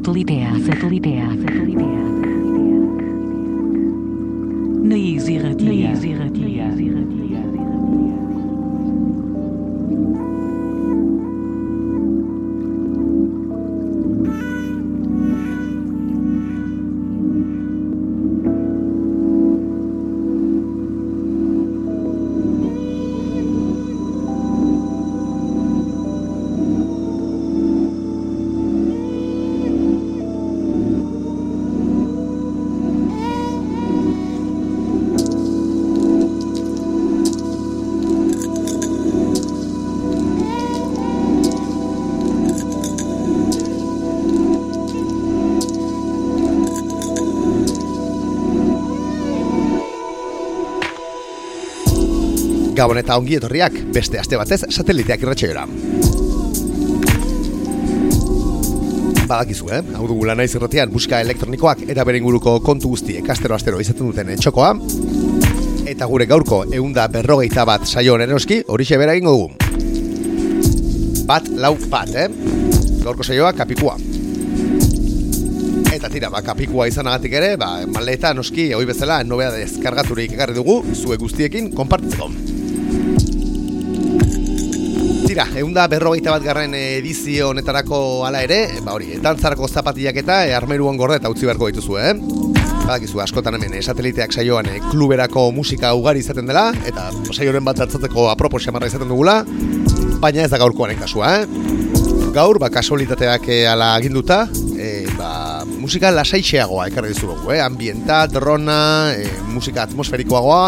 Satelitea, satelitea, satelitea. Gabon eta ongi etorriak beste aste batez sateliteak irratxeora. Badakizu, eh? Hau dugu naiz irratian musika elektronikoak eta bere inguruko kontu guztiek astero astero izaten duten txokoa. Eta gure gaurko eunda berrogeita bat saio eroski horixe bera egingo dugu. Bat, lau, bat, eh? Gaurko saioa kapikua. Eta tira, ba, kapikua izanagatik ere, ba, maleta noski, hoi bezala, nobea deskargaturik egarri dugu, zue guztiekin, konpartitzeko. Tira, eunda berrogeita bat garren edizio honetarako ala ere, ba hori, dantzarako zapatiak eta e, armeruan gorde eta utzi beharko dituzu, eh? Badakizu, askotan hemen, e, sateliteak saioan e, kluberako musika ugari izaten dela, eta saioren bat hartzatzeko apropos xamarra izaten dugula, baina ez da gaurkoaren kasua, eh? Gaur, ba, kasualitateak e, ala aginduta, e, ba, musika lasaitxeagoa ekarri dizugu, eh? Ambienta, drona, e, musika atmosferikoagoa,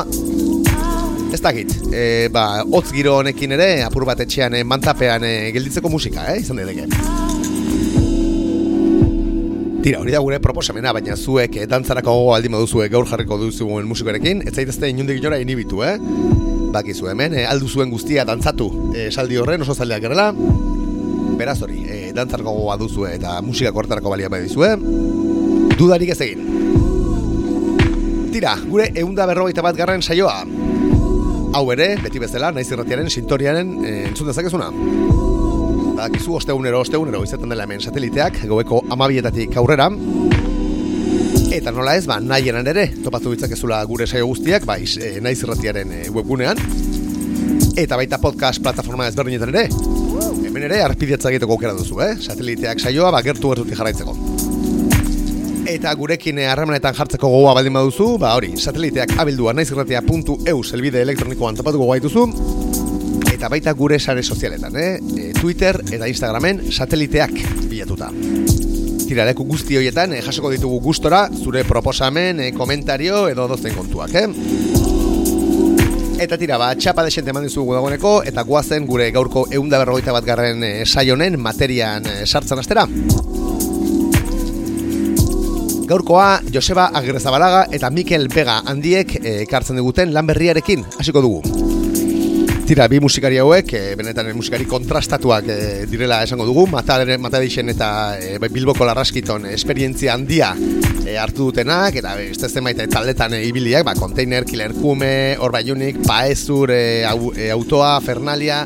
Ez dakit, e, ba, hotz giro honekin ere, apur bat etxean, e, mantapean e, gelditzeko musika, eh, izan daiteke. Tira, hori da gure proposamena, baina zuek e, dantzarako gogo aldi moduzue gaur jarriko duzuen musikorekin, ez zaitezte inundik inora inibitu, eh? Bakizu hemen, e, aldu zuen guztia dantzatu e, saldi horren oso zaldeak gerela, beraz hori, e, dantzarako gogoa duzue eta musika kortarako balia bai dizue, dudarik ez egin. Tira, gure eunda berrogeita bat garren saioa, hau ere, beti bezala, naiz irratiaren sintoriaren e, entzun dezakezuna. Badakizu, ostegunero, ostegunero, izaten dela hemen sateliteak, gaueko amabietatik aurrera. Eta nola ez, ba, nahienan ere, topatu ditzakezula gure saio guztiak, ba, e, naiz irratiaren e, webgunean. Eta baita podcast plataforma ezberdinetan ere. Hemen ere, arpidiatza egiteko aukera duzu, eh? Sateliteak saioa, ba, gertu gertutik jarraitzeko. Eta gurekin harremanetan jartzeko gogoa baldin baduzu, ba hori, sateliteak abildua naizirratia.eu zelbide elektronikoan topatuko gaituzu. Eta baita gure sare sozialetan, eh? E, Twitter eta Instagramen sateliteak bilatuta. Tiraleku guzti horietan, eh, jasoko ditugu gustora, zure proposamen, eh, komentario edo dozen kontuak, eh? Eta tira, ba, txapa desente eman dizugu dagoeneko, eta guazen gure gaurko eunda berrogeita bat garren e, saionen materian e, sartzen astera. Gaurkoa Joseba Agirrezabalaga eta Mikel Vega handiek ekartzen diguten lan berriarekin hasiko dugu. Tira, bi musikari hauek, e, benetan musikari kontrastatuak e, direla esango dugu, Matadere, Matadeixen eta e, Bilboko Larraskiton esperientzia handia e, hartu dutenak, eta ez emaita taldetan e, ibiliak, ba, Container, Killer Kume, Orbaiunik, Paezur, e, au, Autoa, Fernalia,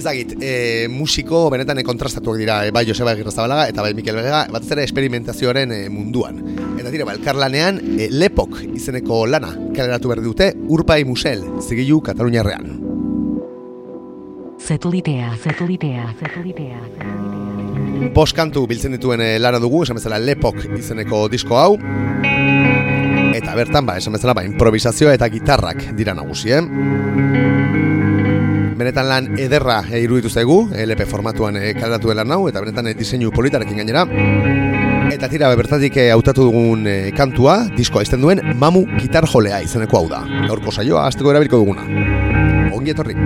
Ez dakit, e, musiko benetan e, kontrastatuak dira e, bai Joseba Egirrazabalaga eta bai Mikel Vega bat ere esperimentazioaren e, munduan. Eta dira, ba, elkarlanean e, Lepok izeneko lana kaleratu behar dute Urpai Musel, zigilu Kataluniarrean. Satelitea, satelitea, satelitea. Bost kantu biltzen dituen lana dugu, esan bezala Lepok izeneko disko hau. Eta bertan, ba, esan bezala, ba, improvisazioa eta gitarrak dira nagusi, eh? Benetan lan ederra e, iruditu zaigu, LP formatuan e, kaleratu dela nau, eta benetan e, diseinu politarekin gainera. Eta tira, bertatik e, hautatu dugun e, kantua, diskoa izten duen, mamu gitar jolea izeneko hau da. Gaurko saioa, azteko erabiliko duguna. Ongi etorri.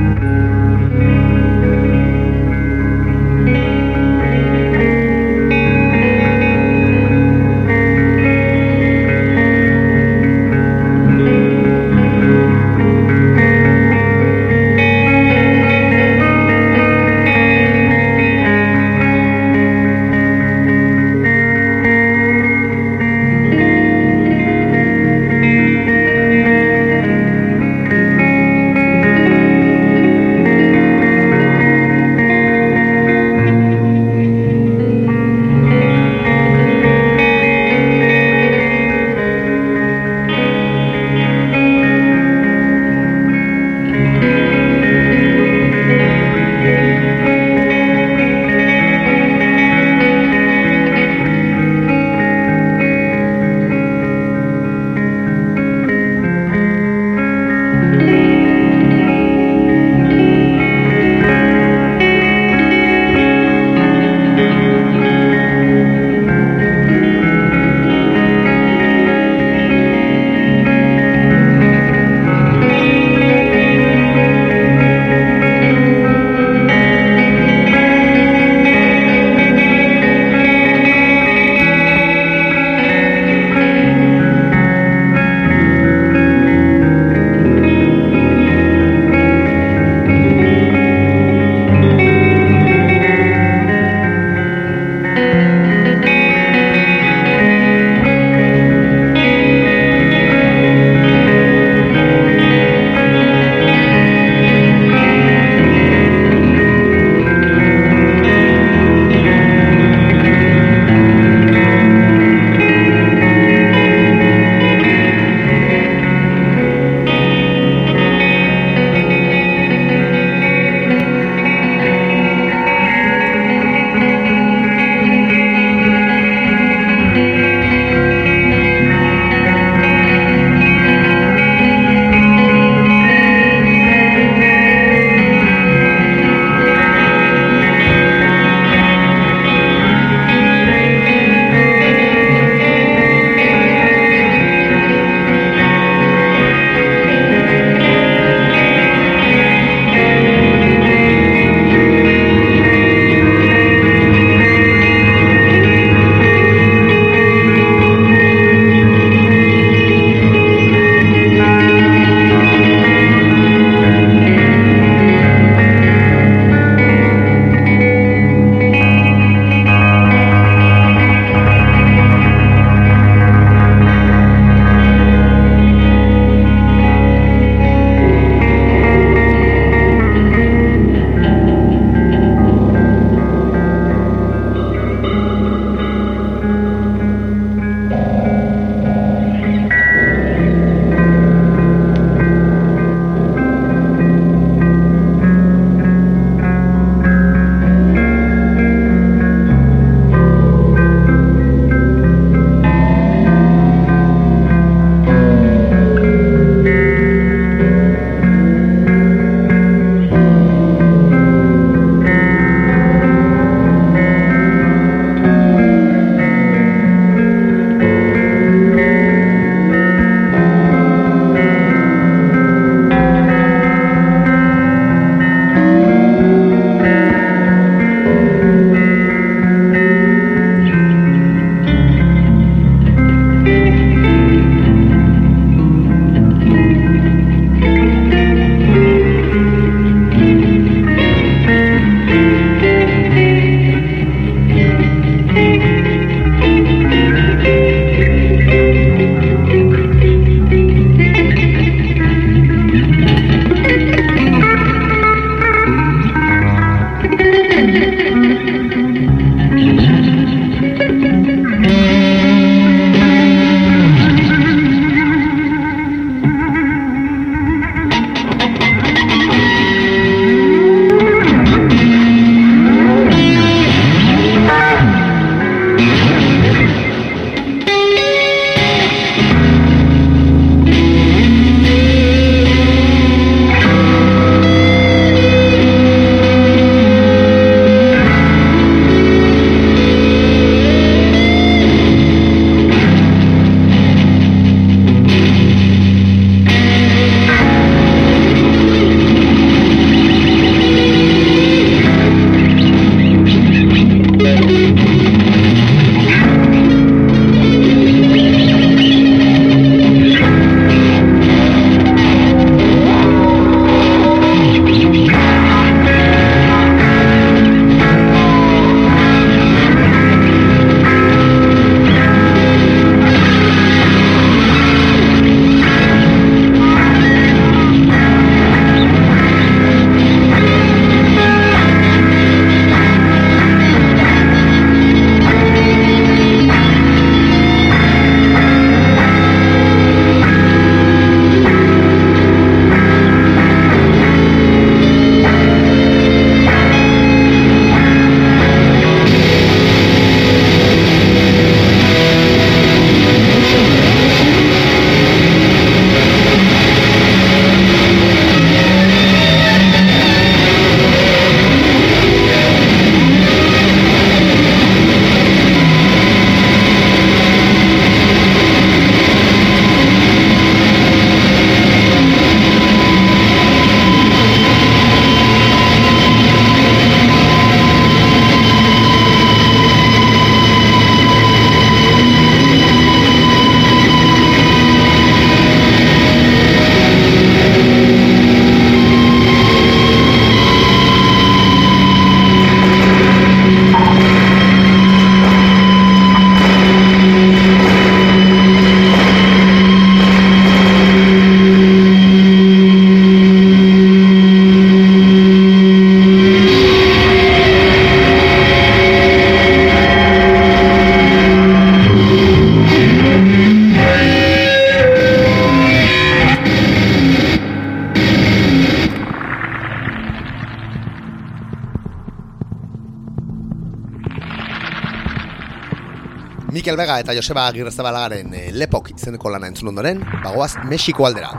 Mikel Vega eta Joseba Agirrezabalagaren e, lepok izeneko lana entzun ondoren, bagoaz Mexiko aldera.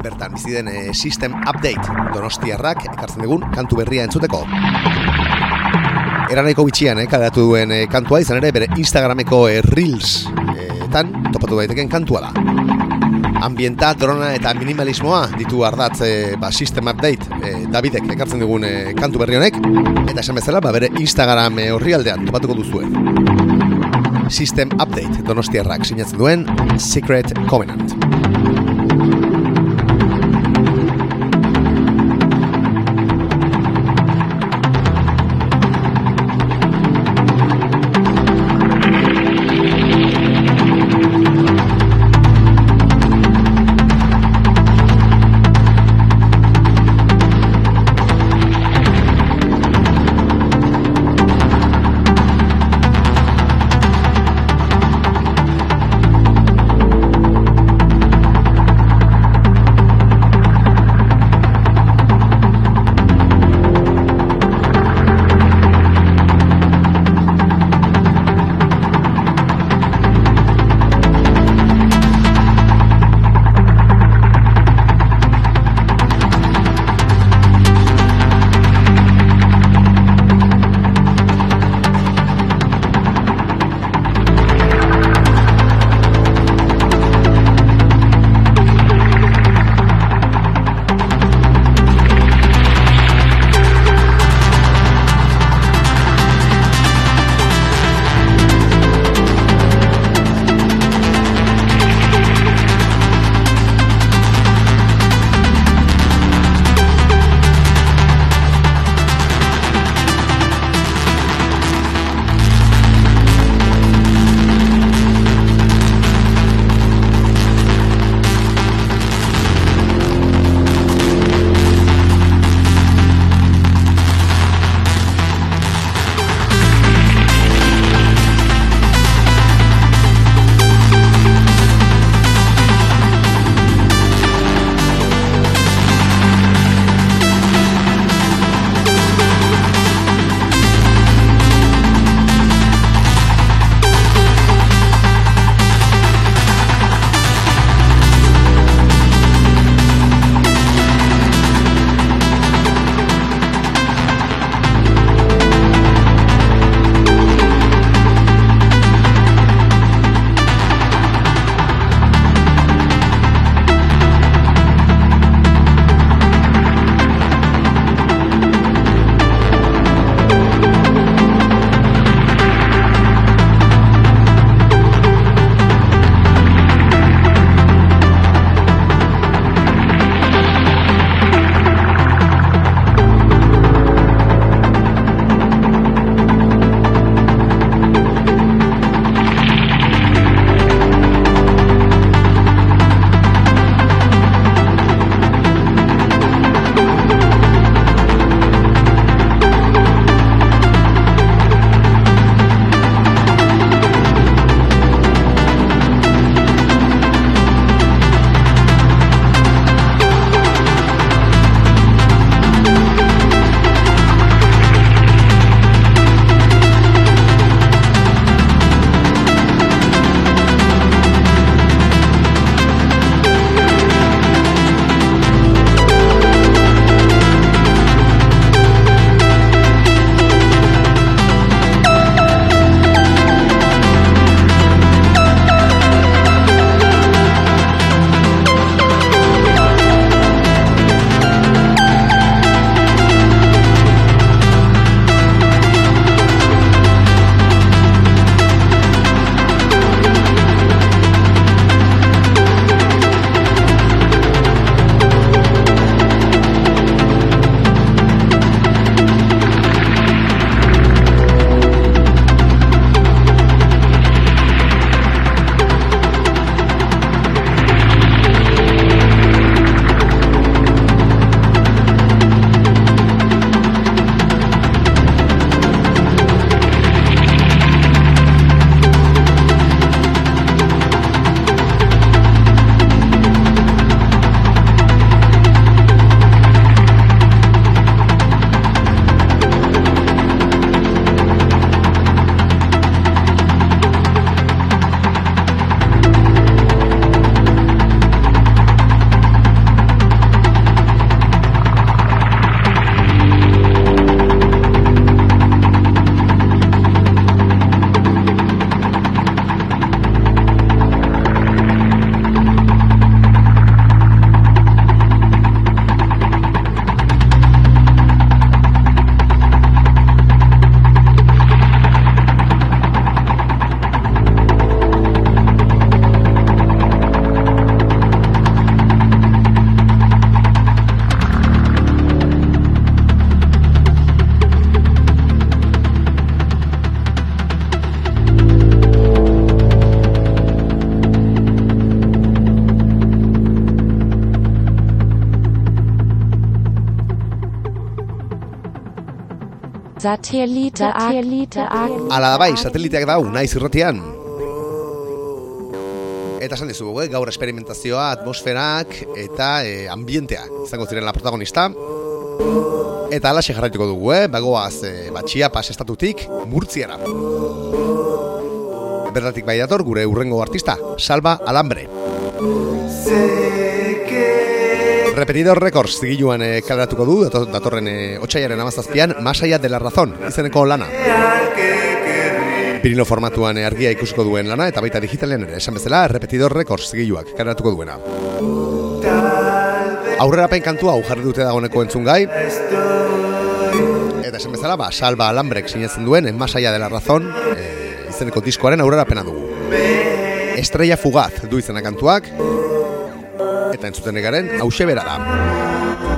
Bertan bizi den e, System Update Donostiarrak ekartzen dugun kantu berria entzuteko. Eranaiko bitxian, eh, kaleratu duen e, kantua izan ere bere Instagrameko e, Reels e, tan topatu daiteken kantua da. Ambienta, drona eta minimalismoa ditu ardatz e, ba, System Update e, Davidek ekartzen dugun e, kantu berri honek eta esan bezala ba, bere Instagram e, horri aldean topatuko duzuen. System Update donostiarrak sinatzen duen Secret Covenant. Satellite, Satellite, Ala da bai, sateliteak dau, naiz irratian. Eta esan dizu, eh? gaur experimentazioa, atmosferak eta eh, ambientea izango ziren la protagonista. Eta alaxe jarraituko dugu, eh? bagoaz eh, batxia pas estatutik murtziara. Bertatik bai dator gure urrengo artista, Salva Alambre. Repetidor Records zigiluan eh, kaleratuko du, dator- datorren eh, otxaiaren amazazpian, Masaia de la Razón, izeneko lana. Pirino formatuan eh, argia ikusiko duen lana, eta baita digitalean ere, esan bezala, Repetidor Records zigiluak kaleratuko duena. Aurrerapen kantua hau jarri dute dagoeneko entzun gai, eta esan bezala, ba, Salva Alambrek sinatzen duen, en Masaia de la Razón, eh, izeneko diskoaren aurrerapena dugu. Estrella Fugaz du izena kantuak, eta entzuten egaren hause bera da.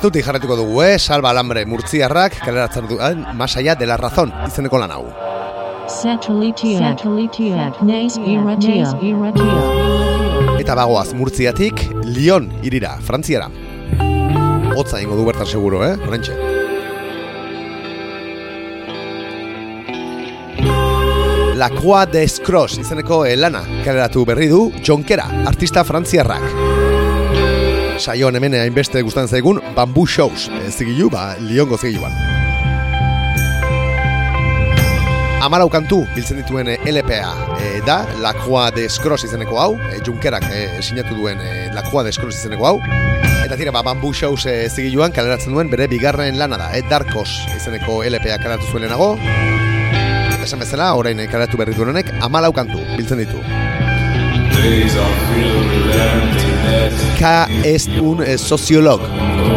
Gertutik jarretuko dugu, eh? Salva Alambre murtziarrak kaleratzen duen Masaia de la Razón, izeneko lan hau. Satellitiak. Satellitiak. Naiz irratia. Irratia. Eta bagoaz murtziatik Lyon irira, Frantziara. Hotza ingo du bertan seguro, eh? Horrentxe. La Croix des Cross izeneko elana kaleratu berri du Jonkera, artista frantziarrak. Saioan hemen hainbeste gustan zaigun Bamboo Shows, zigilu, ba, Lyongo zigiluan. amalau kantu biltzen dituen eh, LPA e, da, La Croix de Scross izeneko hau, e, Junkerak e, sinatu duen e, La Croix de Scross izeneko hau, eta tira, ba, Bamboo Shows e, zigiluan kaleratzen duen bere bigarren lana da, e, Darkos izeneko LPA kaleratu zuen lehenago, eta esan bezala, orain kaleratu berri duenek, amalau kantu biltzen ditu. Ka ez un eh, soziolog.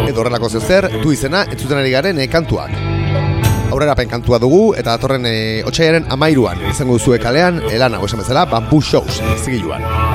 Edo horrelako zer, du izena, entzuten ari garen eh, kantuak. Aurrerapen kantua dugu, eta datorren e, otxaiaren amairuan, izango duzue kalean, elana, esan bezala, Bamboo Shows, e, zigiluan.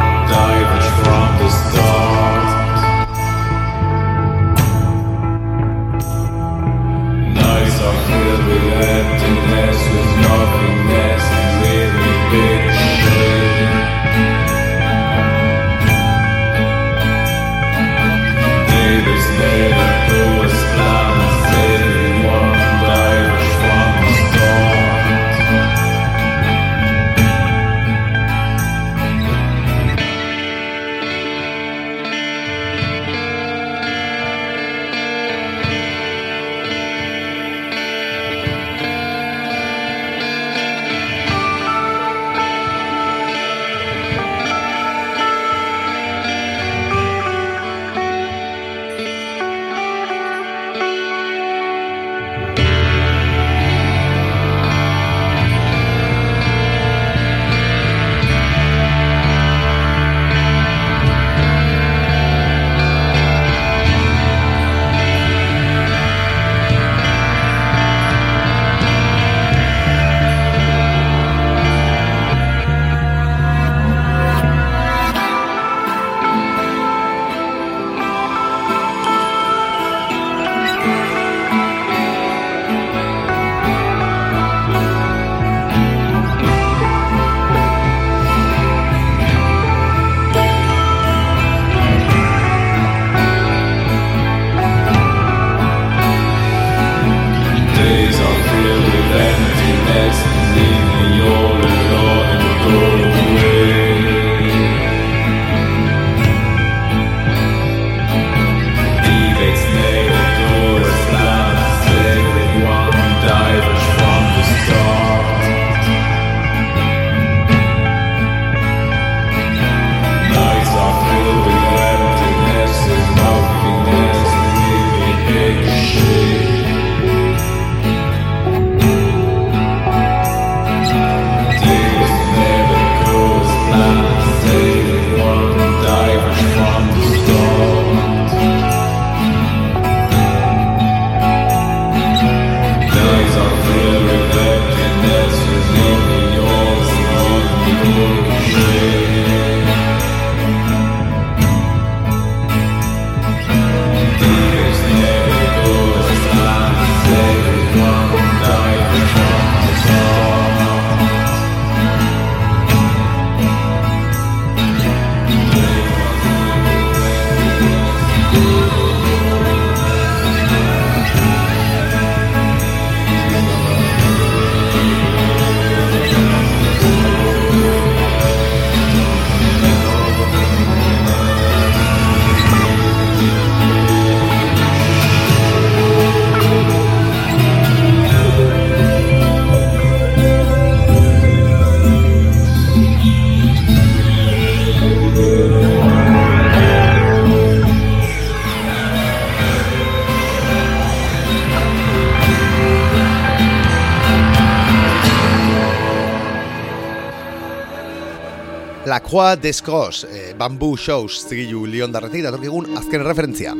Croix des Cross, eh, Bamboo Shows zigilu liondarretik datorkigun azken referentzia.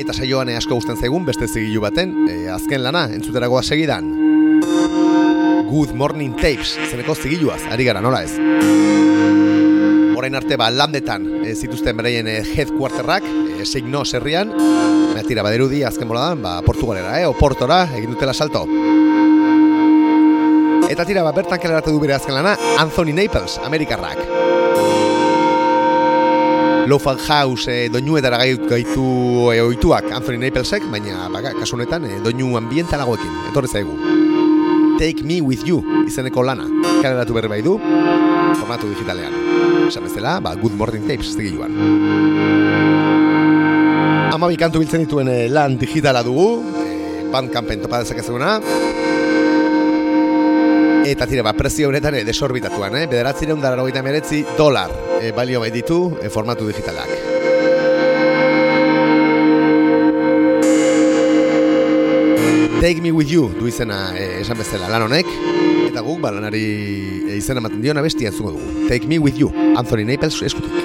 Eta saioan eh, asko gusten zaigun beste zigilu baten, eh, azken lana, entzuteragoa segidan. Good Morning Tapes, zeneko zigiluaz, ari gara, nola ez? Orain arte ba, landetan eh, zituzten beraien eh, headquarterrak, eh, Signos herrian, baina tira, badirudi azken boladan, ba, Portugalera, eh, Oportora, egin dutela salto. Eta tira, ba, bertan kaleratu du bere azken lana, Anthony Naples, Amerikarrak. Lofan House e, doinuetara gai- gaitu e, oituak Anthony Naplesek, baina baga, kasu honetan e, doinu ambientalagoekin, etorri zaigu. Take Me With You izeneko lana, kaleratu berri bai du, formatu digitalean. Esan bezala, ba, Good Morning Tapes zigiluan. Amabi kantu biltzen dituen lan digitala dugu, e, Bandcampen topa dezakezuguna, Eta tira, ba, prezio honetan eh, desorbitatuan, eh? Bederatzireun dara meretzi dolar eh, balio bai ditu eh, formatu digitalak. Take me with you du izena eh, esan bezala lan honek eta guk ba lanari eh, izena ematen diona bestia entzuko dugu. Take me with you, Anthony Naples eskutik.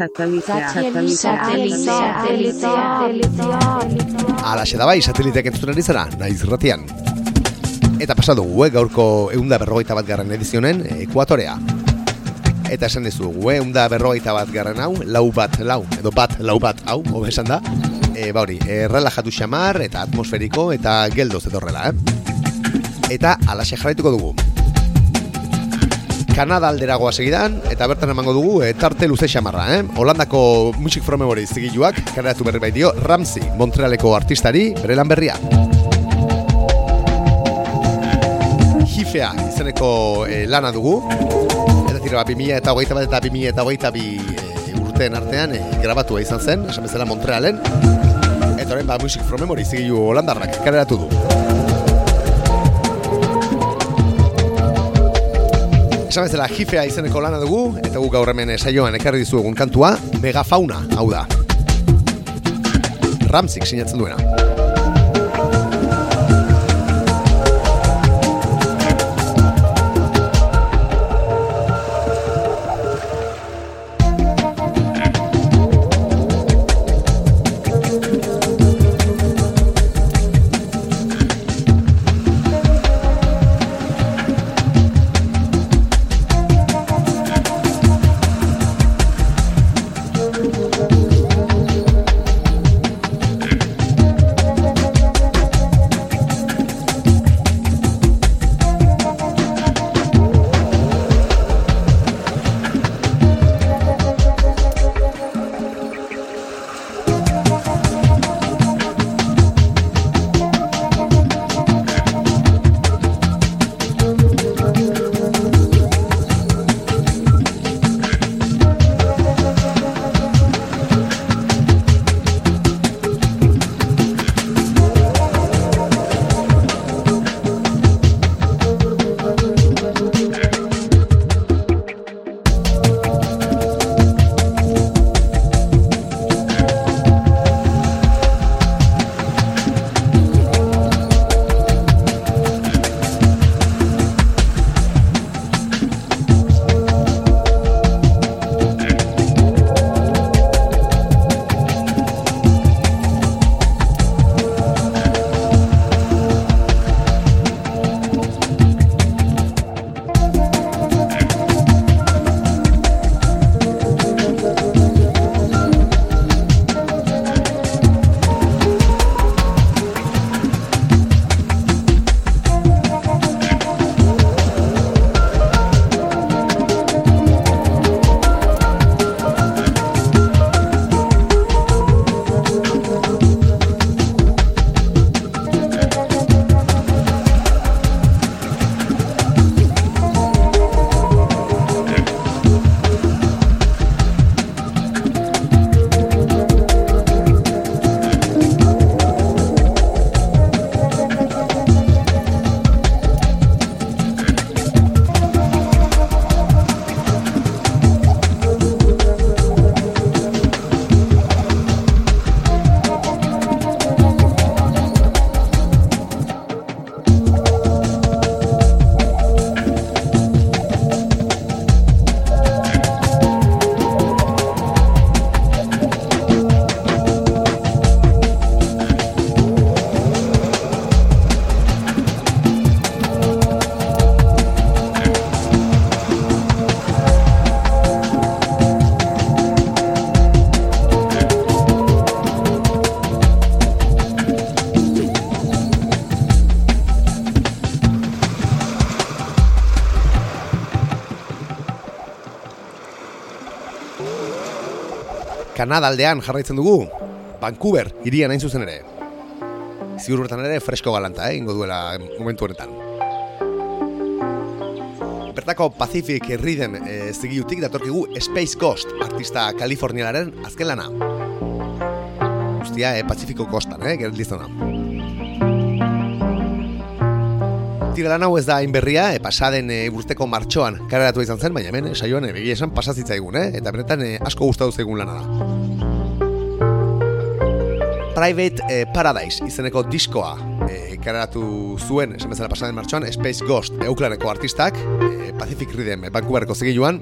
Satelitea. Alaxe da bai, sateliteak entzuten ari zara, naiz ratian. Eta pasa dugu, eh, gaurko eunda berrogeita bat garren edizionen ekuatorea. Eta esan dizugu, eh, eunda berrogeita bat garren hau, lau bat lau, edo bat lau bat hau, hobe esan da. E, ba hori, e, relajatu xamar, eta atmosferiko, eta geldoz edo horrela, eh? Eta alaxe jarraituko dugu. Kanada alderagoa segidan, eta bertan emango dugu e, tarte luze xamarra, eh? Holandako Music from Memory zigiluak, kareratu berri bai dio, Ramsey, Montrealeko artistari, bere lan berria. Hifea izeneko e, lana dugu, eta tira, ba, 2000 eta hogeita bat eta 2000 eta hogeita bi e, urteen artean e, grabatua izan zen, esan bezala Montrealen, eta orain, ba, Music from Memory zigilu holandarrak, kareratu du. Esan bezala, jifea izeneko lana dugu, eta gu gaur hemen saioan ekarri dizuegun kantua, megafauna, hau da. Ramsik sinatzen duena. Kanadaldean jarraitzen dugu, Vancouver irian hain zuzen ere. Ziur bertan ere fresko galanta, eh, ingo duela momentu honetan. Bertako Pacific Rhythm e, zigiutik datorkigu Space Ghost artista kalifornialaren azken lana. Guztia, e, Pacifiko kostan, eh, gerildizona. Tira lan hau ez da inberria, e, pasaden e, urteko martxoan kareratu izan zen, baina hemen, e, saioan, e, begia esan pasazitza eh? eta benetan e, asko gustatu zaigun lana da. Private eh, Paradise izeneko diskoa eh, kareratu zuen, esan bezala pasaden martxoan, Space Ghost euklaneko artistak, eh, Pacific Rhythm eh, Vancouverko zigiluan,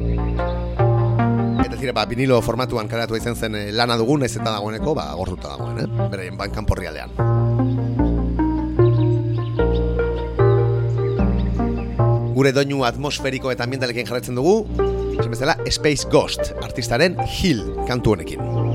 eta zire, ba, vinilo formatuan kareratu izan zen lana dugun, ez eta dagoeneko, ba, gorruta dagoen, eh? beraien bankan porri aldean. Gure doinu atmosferiko eta ambientalekin jarraitzen dugu, esan bezala Space Ghost artistaren Hill kantu honekin.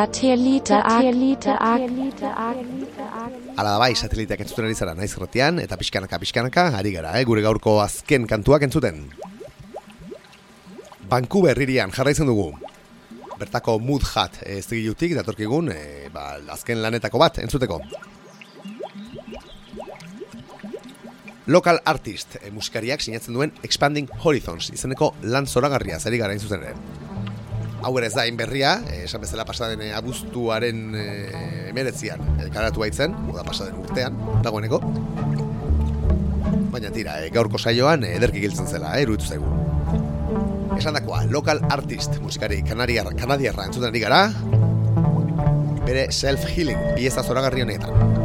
Satellite Ala da bai, sateliteak entzuten ari zara naiz erratian, eta pixkanaka, pixkanaka, ari gara, eh? gure gaurko azken kantuak entzuten. Vancouver irian jarraitzen dugu. Bertako mood hat ez digilutik datorkigun, e, ba, azken lanetako bat entzuteko. Local artist, e, musikariak sinatzen duen Expanding Horizons, izeneko lan zoragarria, zari gara zuzen ere. Hau ere ez da berria, eh, esan bezala pasaden eh, abuztuaren eh, emeretzian eh, karatu baitzen, da pasaden urtean, dagoeneko. Baina tira, eh, gaurko saioan ederki giltzen zela, eh, eruditu zaigu. Esan dakoa, local artist, musikari kanadiarra, kanadiarra entzuten gara, bere self-healing, pieza zoragarri honetan.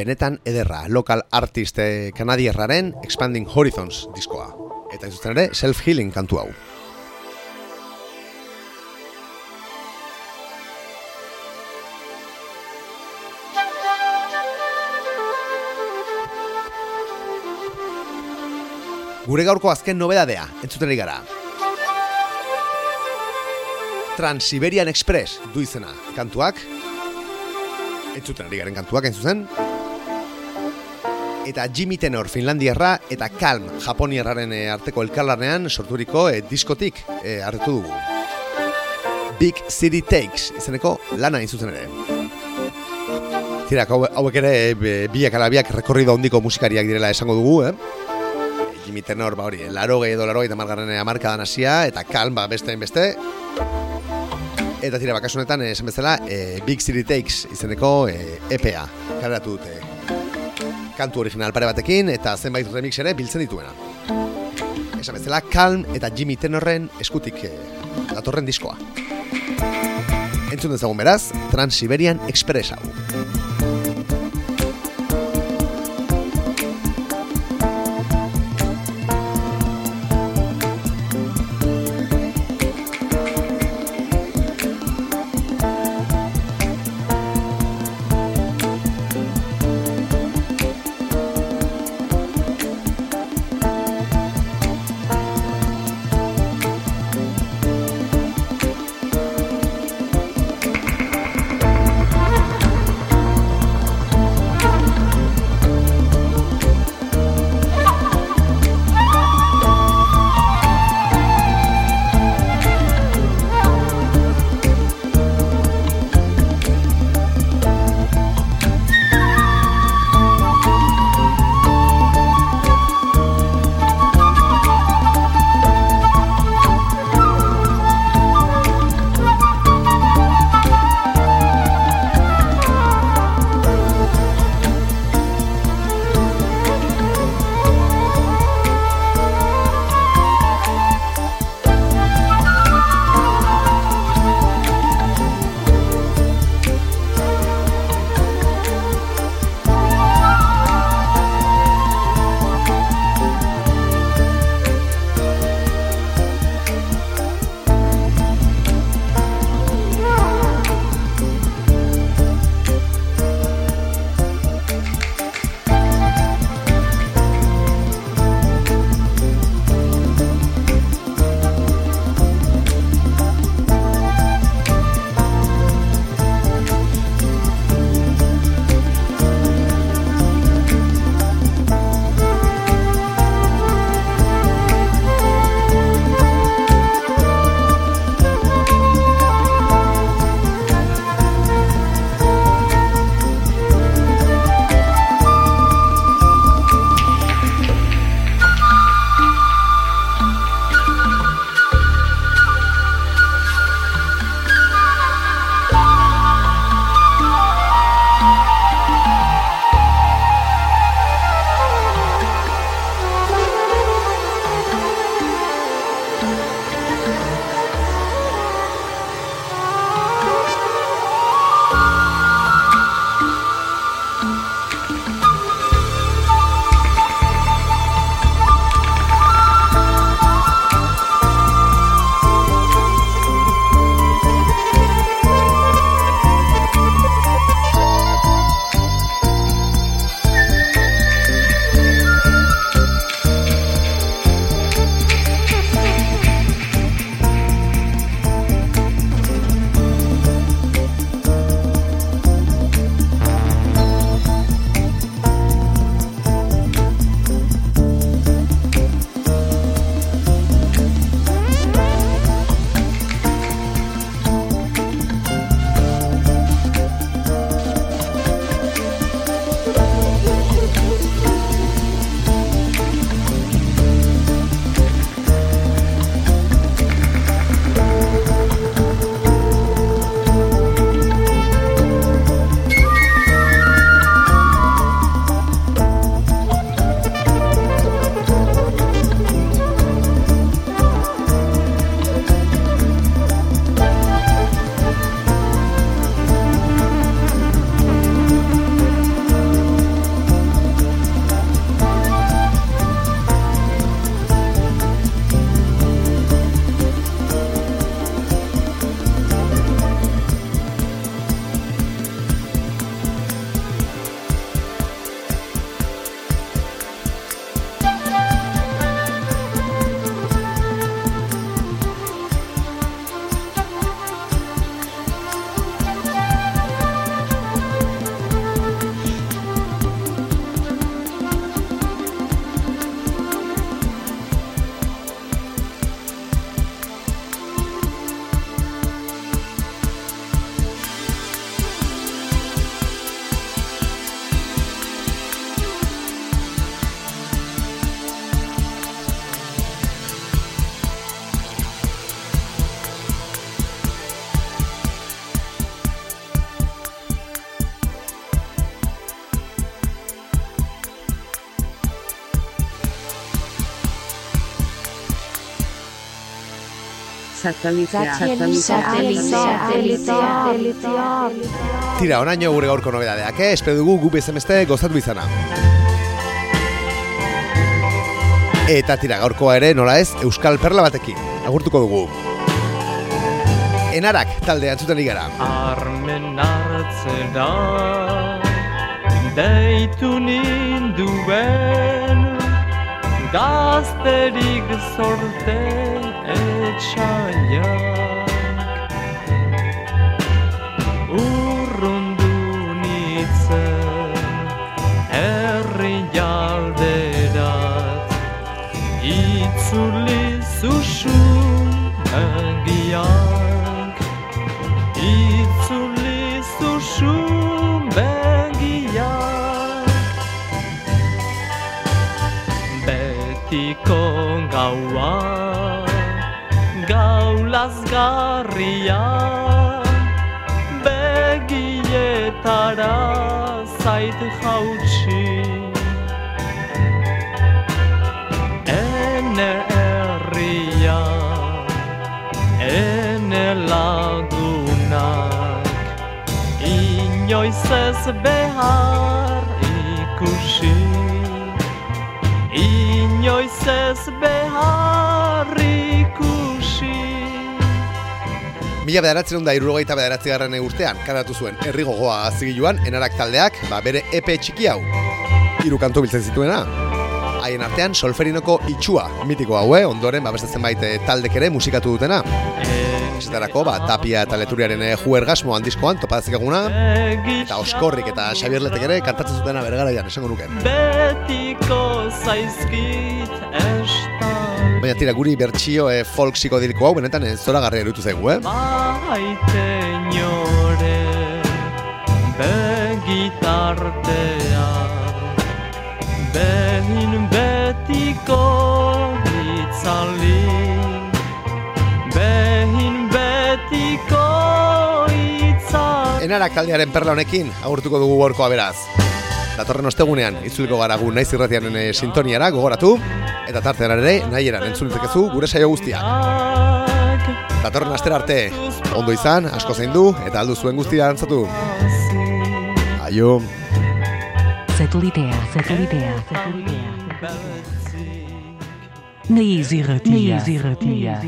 Benetan ederra, local artist eh, kanadierraren Expanding Horizons diskoa. Eta ez ere, self-healing kantu hau. Gure gaurko azken nobedadea, entzuten ari gara. Transiberian Express du izena kantuak, entzuten ari garen kantuak zuzen. Eta Jimmy Tenor Finlandiarra eta Calm Japoniarraren eh, arteko elkarlanean sorturiko eh, diskotik eh, hartu dugu. Big City Takes izeneko lana hain zuzen ere. Tira, hau- hauek ere be- biak ala biak rekorrido handiko musikariak direla esango dugu, eh? Jimmy Tenor, ba hori, laro gehi edo laro gehi tamargarren amarkadan hasia, eta Calm, ba, beste beste, Eta tira, bakasunetan, esan bezala, e, Big City Takes izeneko e, EPA, kareratu dute. Kantu original pare batekin, eta zenbait remix ere biltzen dituena. Esan bezala, Calm eta Jimmy Tenorren eskutik eh, datorren diskoa. Entzun dezagun beraz, Trans-Siberian Express hau. Satelitea. Tira, onaino gure gaurko nobedadeak, eh? Espero dugu gu bezemeste gozatu izana. Eta tira, gaurkoa ere, nola ez, Euskal Perla batekin. Agurtuko dugu. Enarak talde antzuten igara. Armen hartzera Deitu ninduen Gazterik zorte etxaiak Urrundu nitzen Herri jalderat. Itzuli zuzu Begiak Itzuli zuzu Begiak Betiko gaua Gau lazgarria Begietara zait jautsi. Ene herria Ene lagunak Inoiz ez behar ikusi. Inoiz ez behar Mila bederatzen da irurogeita bederatzi garren urtean, karatu zuen herri gogoa azigiluan, enarak taldeak, ba, bere epe txiki hau. Hiru kantu biltzen zituena. Haien artean solferinoko itxua, mitiko haue, ondoren, ba, beste zenbait eh, taldek ere musikatu dutena. Esaterako, ba, Tapia eta Leturiaren eh, juergasmo handizkoan topazik eguna, eta Oskorrik eta Xabier Letek ere kantatzen zutena bergaraian, esango nuke. Betiko zaizkit Baina tira, guri bertsio e, folk psikodeliko hau, benetan e, zoragarria erutu zaigu, eh? Maite begitartea Behin betiko itzali Behin betiko itzali Enarak taldearen perla honekin, agurtuko dugu gorkoa beraz. Datorren ostegunean, itzuliko gara gu naiz irratiaren e, sintoniara, gogoratu, eta tartean ere, nahi eran entzulitzekezu gure saio guztiak. Datorren astera arte, ondo izan, asko zein du, eta aldu zuen guztia antzatu. Aio. Satelitea. Satelitea. Satelitea. Naiz irratia. Naiz irratia.